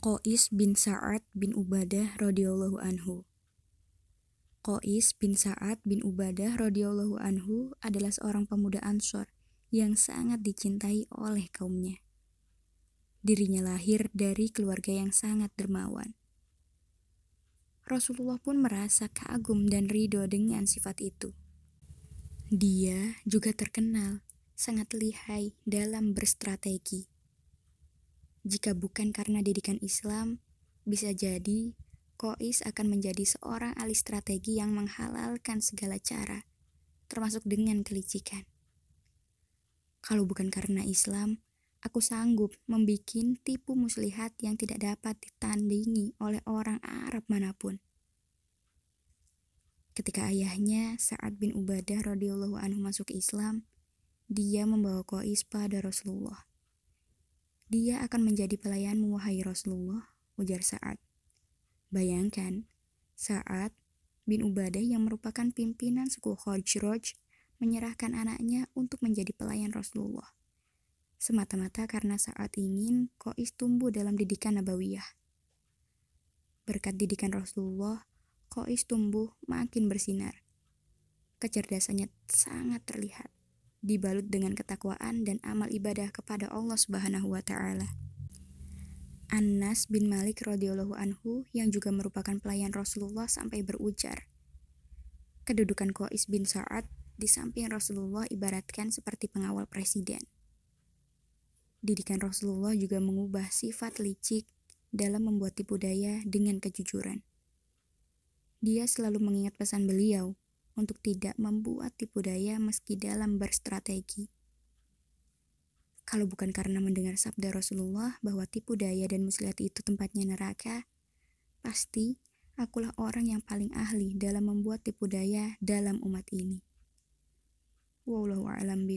Qais bin Sa'ad bin Ubadah radhiyallahu anhu. Qais bin Sa'ad bin Ubadah radhiyallahu anhu adalah seorang pemuda Ansor yang sangat dicintai oleh kaumnya. Dirinya lahir dari keluarga yang sangat dermawan. Rasulullah pun merasa kagum dan ridho dengan sifat itu. Dia juga terkenal sangat lihai dalam berstrategi jika bukan karena didikan Islam, bisa jadi Kois akan menjadi seorang ahli strategi yang menghalalkan segala cara, termasuk dengan kelicikan. Kalau bukan karena Islam, aku sanggup membuat tipu muslihat yang tidak dapat ditandingi oleh orang Arab mana pun. Ketika ayahnya Sa'ad bin Ubadah radhiyallahu anhu masuk Islam, dia membawa Kois pada Rasulullah. Dia akan menjadi pelayanmu, wahai Rasulullah, ujar Sa'ad. Bayangkan, Sa'ad bin Ubadah yang merupakan pimpinan suku Khajraj menyerahkan anaknya untuk menjadi pelayan Rasulullah. Semata-mata karena saat ingin Kois tumbuh dalam didikan Nabawiyah. Berkat didikan Rasulullah, Kois tumbuh makin bersinar. Kecerdasannya sangat terlihat dibalut dengan ketakwaan dan amal ibadah kepada Allah Subhanahu wa taala. Anas bin Malik radhiyallahu anhu yang juga merupakan pelayan Rasulullah sampai berujar, kedudukan Qais bin Sa'ad di samping Rasulullah ibaratkan seperti pengawal presiden. Didikan Rasulullah juga mengubah sifat licik dalam membuat tipu daya dengan kejujuran. Dia selalu mengingat pesan beliau untuk tidak membuat tipu daya meski dalam berstrategi. Kalau bukan karena mendengar sabda Rasulullah bahwa tipu daya dan muslihat itu tempatnya neraka, pasti akulah orang yang paling ahli dalam membuat tipu daya dalam umat ini. Wallahu a'lam.